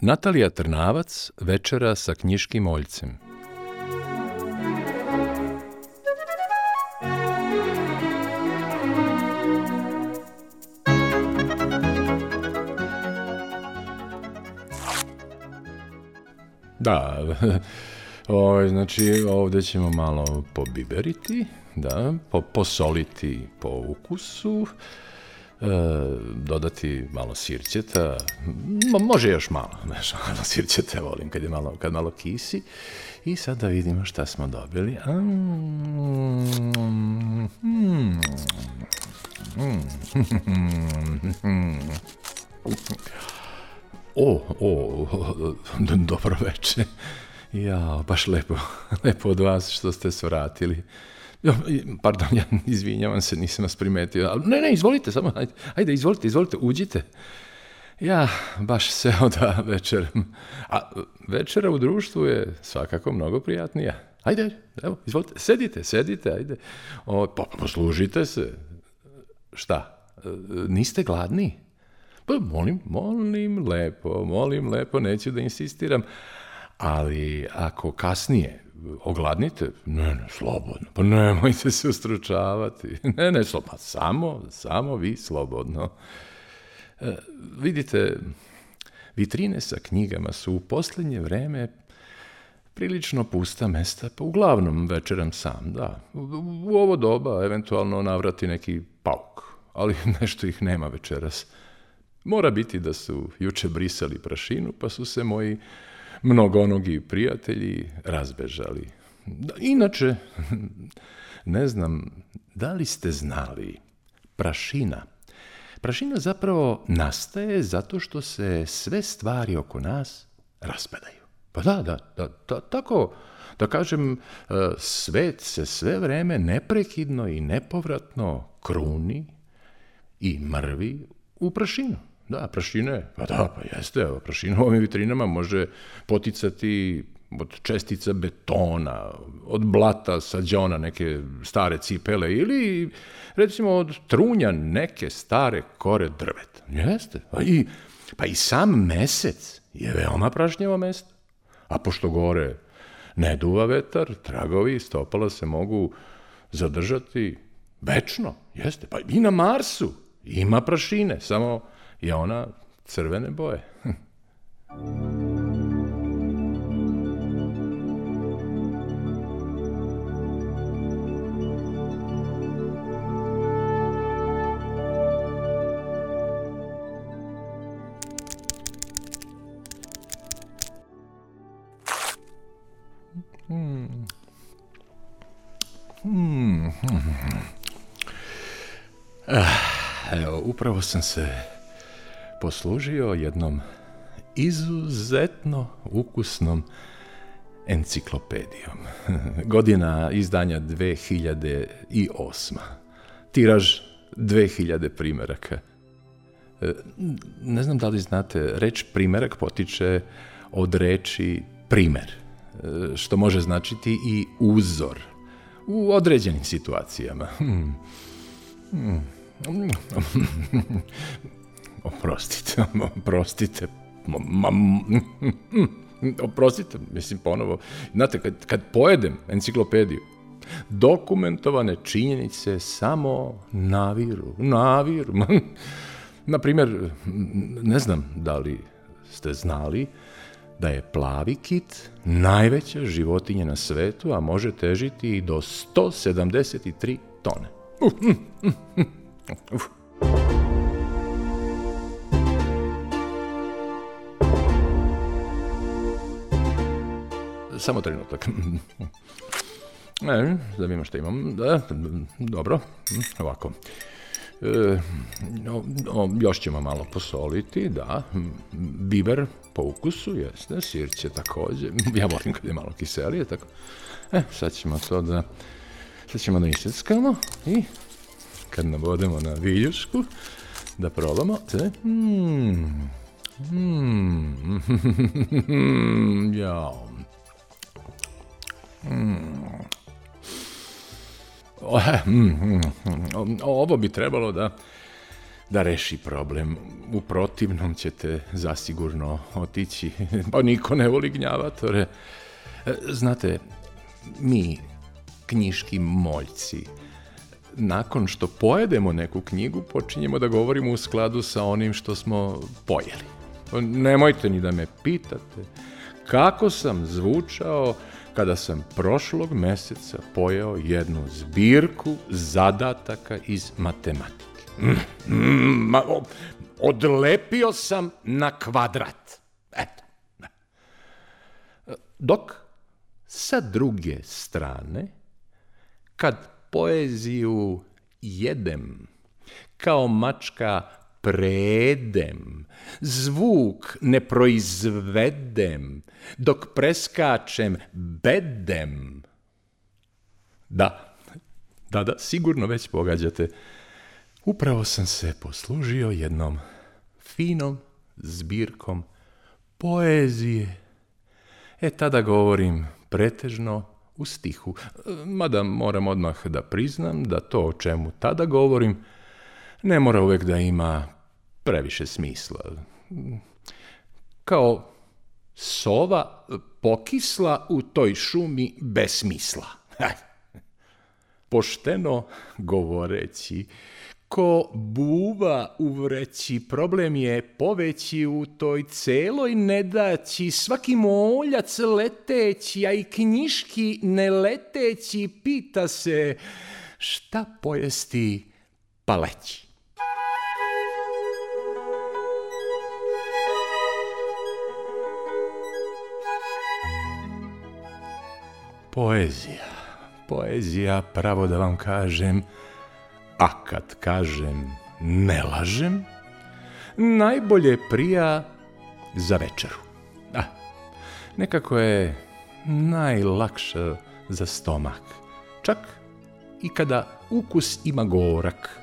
Natalija Trnavac večera sa knjiškim oljcem. Da, o, ovaj, znači ovde ćemo malo pobiberiti, da, po, posoliti po ukusu e, dodati malo sirćeta, Ma, može još malo, znaš, malo sirćeta volim kad je malo, kad malo kisi. I sad da vidimo šta smo dobili. mm, mm, mm, mm. o, o, dobro veče. Ja, baš lepo, lepo od vas što ste se vratili. Pardon, ja izvinjavam se, nisam vas primetio. Ali, ne, ne, izvolite, samo, ajde, ajde, izvolite, izvolite, uđite. Ja baš seo da večerom. A večera u društvu je svakako mnogo prijatnija. Ajde, evo, izvolite, sedite, sedite, ajde. O, pa, poslužite se. Šta? E, niste gladni? Pa molim, molim lepo, molim lepo, neću da insistiram. Ali ako kasnije ogladnite, ne, ne, slobodno, pa nemojte se ustručavati, ne, ne, slobodno, pa samo, samo vi slobodno. E, vidite, vitrine sa knjigama su u poslednje vreme prilično pusta mesta, pa uglavnom večeram sam, da. U ovo doba eventualno navrati neki pauk, ali nešto ih nema večeras. Mora biti da su juče brisali prašinu, pa su se moji mnogo onogi prijatelji razbežali. Da, inače, ne znam, da li ste znali, prašina. Prašina zapravo nastaje zato što se sve stvari oko nas raspadaju. Pa da, da, da, da tako, da kažem, e, svet se sve vreme neprekidno i nepovratno kruni i mrvi u prašinu. Da, prašine, pa da, pa jeste, evo, prašina u ovim vitrinama može poticati od čestica betona, od blata sa sađona neke stare cipele ili recimo od trunja neke stare kore drveta. Jeste. Pa i, pa i sam mesec je veoma prašnjevo mesto. A pošto gore ne duva vetar, tragovi i stopala se mogu zadržati večno. Jeste. Pa i na Marsu ima prašine, samo je ona crvene boje. Hmm. Hmm. Ah, evo, upravo sam se poslužio jednom izuzetno ukusnom enciklopedijom. Godina izdanja 2008. Tiraž 2000 primeraka. E, ne znam da li znate, reč primerak potiče od reči primer, e, što može značiti i uzor u određenim situacijama. Hmm. hmm. hmm oprostite, oprostite, oprostite, mislim ponovo, znate, kad, kad pojedem enciklopediju, dokumentovane činjenice samo naviru, naviru. Naprimjer, ne znam da li ste znali da je plavi kit najveća životinja na svetu, a može težiti i do 173 tone. Uf, uf, uf, uf. samo trenutak. E, da vidim što imam. Da, dobro, ovako. E, no, no, još ćemo malo posoliti, da. Biber po ukusu, jeste. Sirće također. Ja volim kad je malo kiselije, tako. E, sad ćemo to da... Sad ćemo da isjeckamo i kad nabodemo na viljušku, da probamo. Te, mm, mm, jao, Mm. O, ovo bi trebalo da da reši problem. U protivnom ćete zasigurno otići. Pa niko ne voli gnjavatore. Znate, mi, knjiški moljci, nakon što pojedemo neku knjigu, počinjemo da govorimo u skladu sa onim što smo pojeli. Nemojte ni da me pitate kako sam zvučao kada sam prošlog meseca pojeo jednu zbirku zadataka iz matematike. Mm, mm, ma, odlepio sam na kvadrat. Eto. Dok, sa druge strane, kad poeziju jedem, kao mačka predem, zvuk ne proizvedem, dok preskačem bedem. Da, da, da, sigurno već pogađate. Upravo sam se poslužio jednom finom zbirkom poezije. E tada govorim pretežno u stihu, e, mada moram odmah da priznam da to o čemu tada govorim – ne mora uvek da ima previše smisla. Kao sova pokisla u toj šumi bez smisla. Pošteno govoreći, ko buva u vreći, problem je poveći u toj celoj nedaći, svaki moljac leteći, a i knjiški ne leteći, pita se šta pojesti pa leći. Poezija. Poezija, pravo da vam kažem, a kad kažem ne lažem, najbolje prija za večeru. Da, nekako je najlakše za stomak. Čak i kada ukus ima gorak.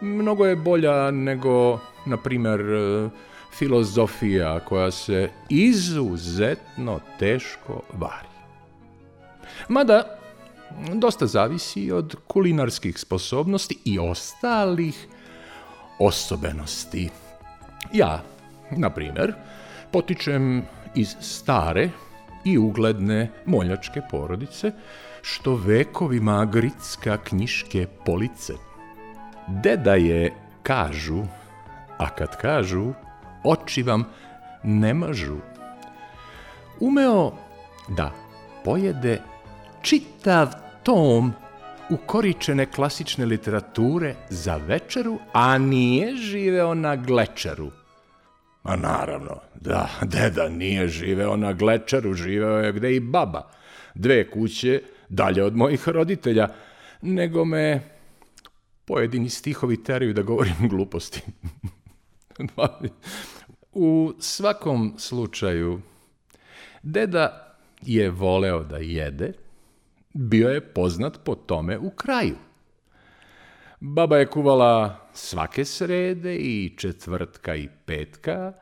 Mnogo je bolja nego, na primer, filozofija koja se izuzetno teško vari. Mada, dosta zavisi od kulinarskih sposobnosti i ostalih osobenosti. Ja, na primjer, potičem iz stare i ugledne moljačke porodice, što vekovima gritska knjiške police. Deda je, kažu, a kad kažu, oči vam ne mažu. Umeo da pojede čitav tom ukoričene klasične literature za večeru, a nije živeo na glečaru. Ma naravno, da, deda nije živeo na glečaru, živeo je gde i baba. Dve kuće dalje od mojih roditelja, nego me pojedini stihovi teraju da govorim gluposti. U svakom slučaju, deda je voleo da jede, Bio je poznat po tome u kraju. Baba je kuvala svake srede i četvrtka i petka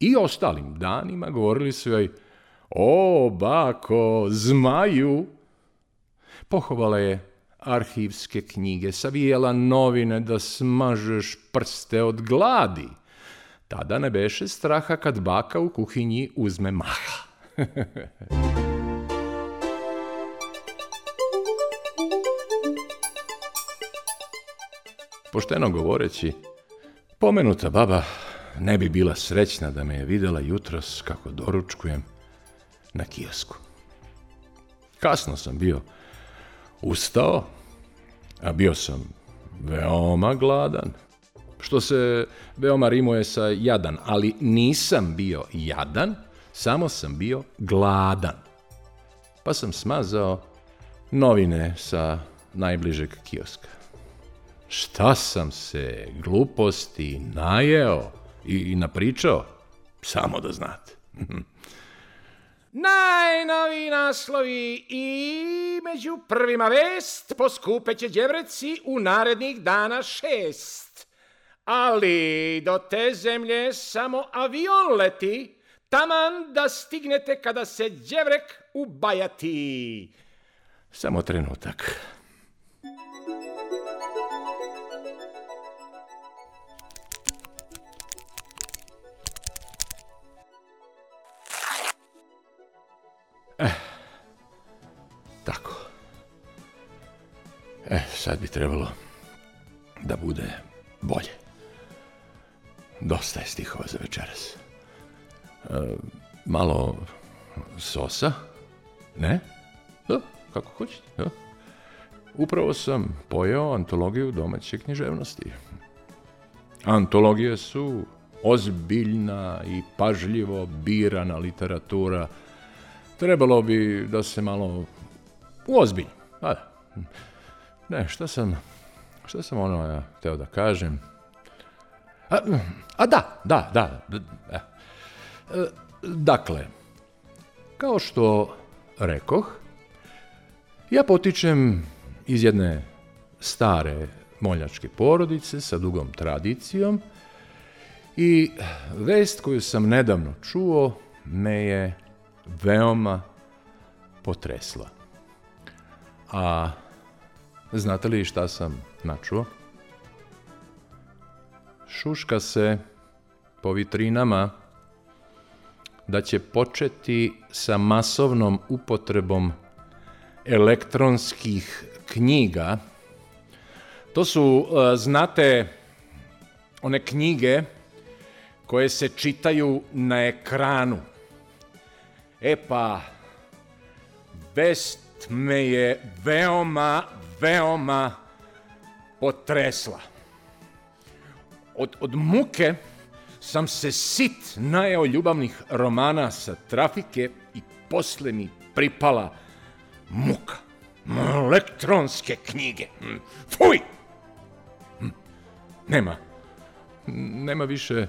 i ostalim danima govorili su joj O, bako, zmaju! Pohovala je arhivske knjige, savijela novine da smažeš prste od gladi. Tada ne beše straha kad baka u kuhinji uzme maha. Pošteno govoreći, pomenuta baba ne bi bila srećna da me je videla jutros kako doručkujem na kiosku. Kasno sam bio ustao, a bio sam veoma gladan, što se veoma rimuje sa jadan, ali nisam bio jadan, samo sam bio gladan. Pa sam smazao novine sa najbližeg kioska. Šta sam se gluposti najeo i, napričao? Samo da znate. Najnoviji naslovi i među prvima vest poskupeće đevreci u narednih dana šest. Ali do te zemlje samo avion leti, taman da stignete kada se đevrek ubajati. Samo trenutak. sad bi trebalo da bude bolje. Dosta je stihova za večeras. E, malo sosa, ne? E, kako hoćete? E. Upravo sam pojeo antologiju domaće književnosti. Antologije su ozbiljna i pažljivo birana literatura. Trebalo bi da se malo uozbilji. Ajde. Pa da. Ne, šta sam, šta sam ono ja, teo da kažem? A, a da, da, da. E, dakle, kao što rekoh, ja potičem iz jedne stare moljačke porodice sa dugom tradicijom i vest koju sam nedavno čuo me je veoma potresla. A Znate li šta sam načuo? Šuška se po vitrinama da će početi sa masovnom upotrebom elektronskih knjiga. To su, e, znate, one knjige koje se čitaju na ekranu. E pa, vest me je veoma, veoma potresla. Od, od muke sam se sit najeo ljubavnih romana sa trafike i posle mi pripala muka. Elektronske knjige. Mm. Fuj! Mm. Nema. Nema više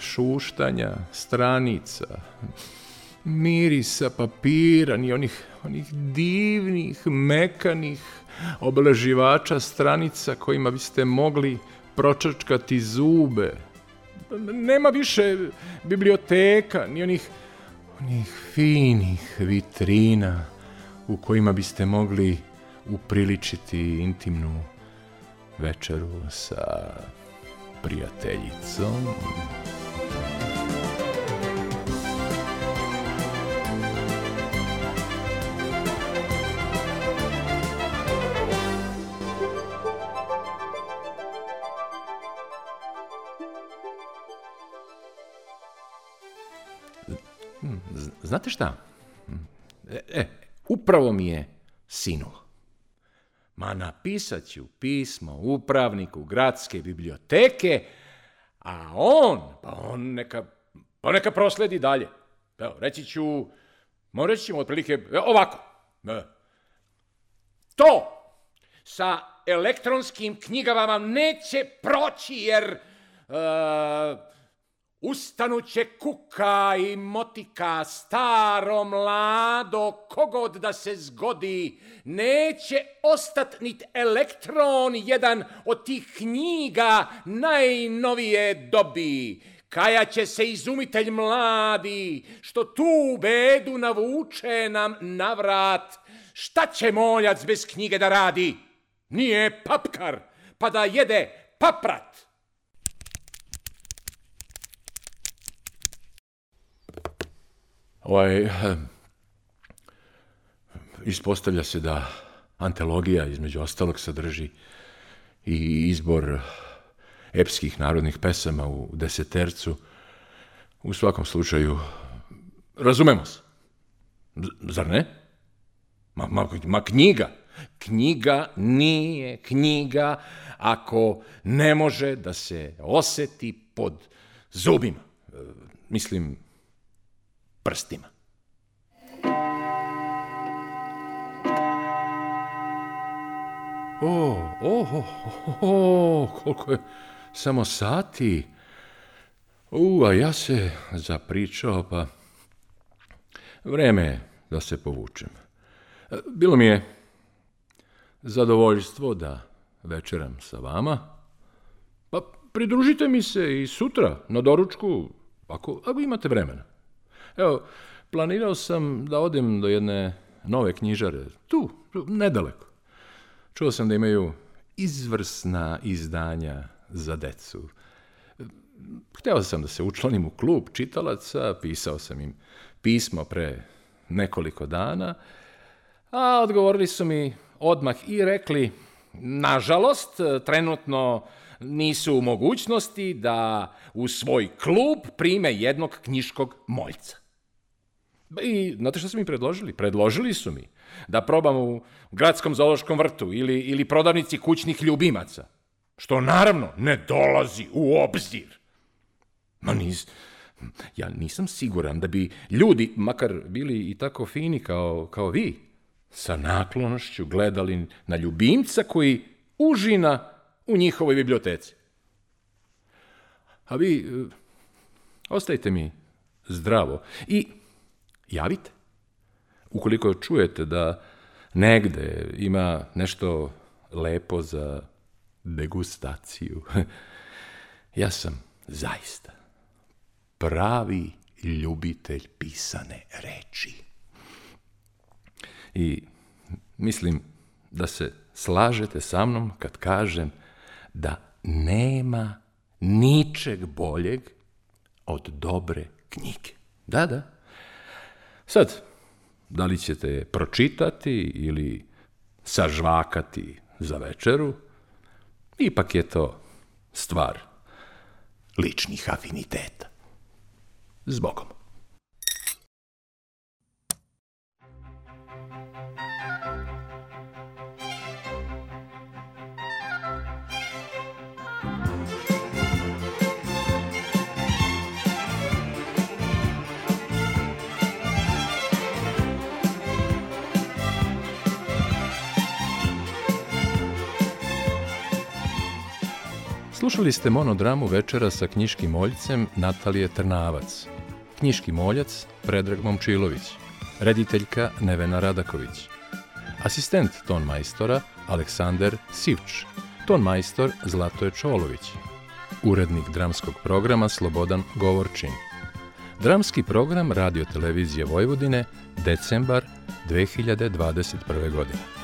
šuštanja, stranica, mirisa papira, ni onih onih divnih, mekanih obeleživača stranica kojima biste mogli pročačkati zube. Nema više biblioteka, ni onih, onih finih vitrina u kojima biste mogli upriličiti intimnu večeru sa prijateljicom. Thank Znate šta? E, e, upravo mi je sinulo. Ma napisat ću pismo upravniku gradske biblioteke, a on, pa on neka, pa neka prosledi dalje. Evo, reći ću, mo reći ćemo otprilike e, ovako. E. To sa elektronskim knjigama vam neće proći jer... Uh, Ustanuće kuka i motika, staro, mlado, kogod da se zgodi, neće ostat nit elektron jedan od tih knjiga najnovije dobi. Kaja će se izumitelj mladi, što tu bedu navuče nam navrat. Šta će moljac bez knjige da radi? Nije papkar, pa da jede paprat. Ovaj, ispostavlja se da antologija između ostalog sadrži i izbor epskih narodnih pesama u desetercu. U svakom slučaju, razumemo se. Zar ne? Ma, ma, ma knjiga. Knjiga nije knjiga ako ne može da se oseti pod zubima. E, mislim, prstima. O, o, o, o, koliko je samo sati. U, a ja se zapričao, pa vreme je da se povučem. Bilo mi je zadovoljstvo da večeram sa vama. Pa pridružite mi se i sutra na doručku, ako, ako imate vremena. Evo, planirao sam da odem do jedne nove knjižare, tu, nedaleko. Čuo sam da imaju izvrsna izdanja za decu. Hteo sam da se učlanim u klub čitalaca, pisao sam im pismo pre nekoliko dana, a odgovorili su mi odmah i rekli, nažalost, trenutno nisu u mogućnosti da u svoj klub prime jednog knjiškog moljca. I znate što su mi predložili? Predložili su mi da probam u gradskom zološkom vrtu ili, ili prodavnici kućnih ljubimaca. Što naravno ne dolazi u obzir. Ma nis, ja nisam siguran da bi ljudi, makar bili i tako fini kao, kao vi, sa naklonošću gledali na ljubimca koji užina u njihovoj biblioteci. A vi, e, ostajte mi zdravo i javite. Ukoliko čujete da negde ima nešto lepo za degustaciju, ja sam zaista pravi ljubitelj pisane reči. I mislim da se slažete sa mnom kad kažem da nema ničeg boljeg od dobre knjige. Da, da, Sad, da li ćete pročitati ili sažvakati za večeru, ipak je to stvar ličnih afiniteta. Zbogom. Slušali ste monodramu večera sa knjiškim moljcem Natalije Trnavac, knjiški moljac Predrag Momčilović, rediteljka Nevena Radaković, asistent ton majstora Aleksander Sivč, ton majstor Zlatoje Čolović, urednik dramskog programa Slobodan Govorčin. Dramski program Radio Televizije Vojvodine, decembar 2021. godine.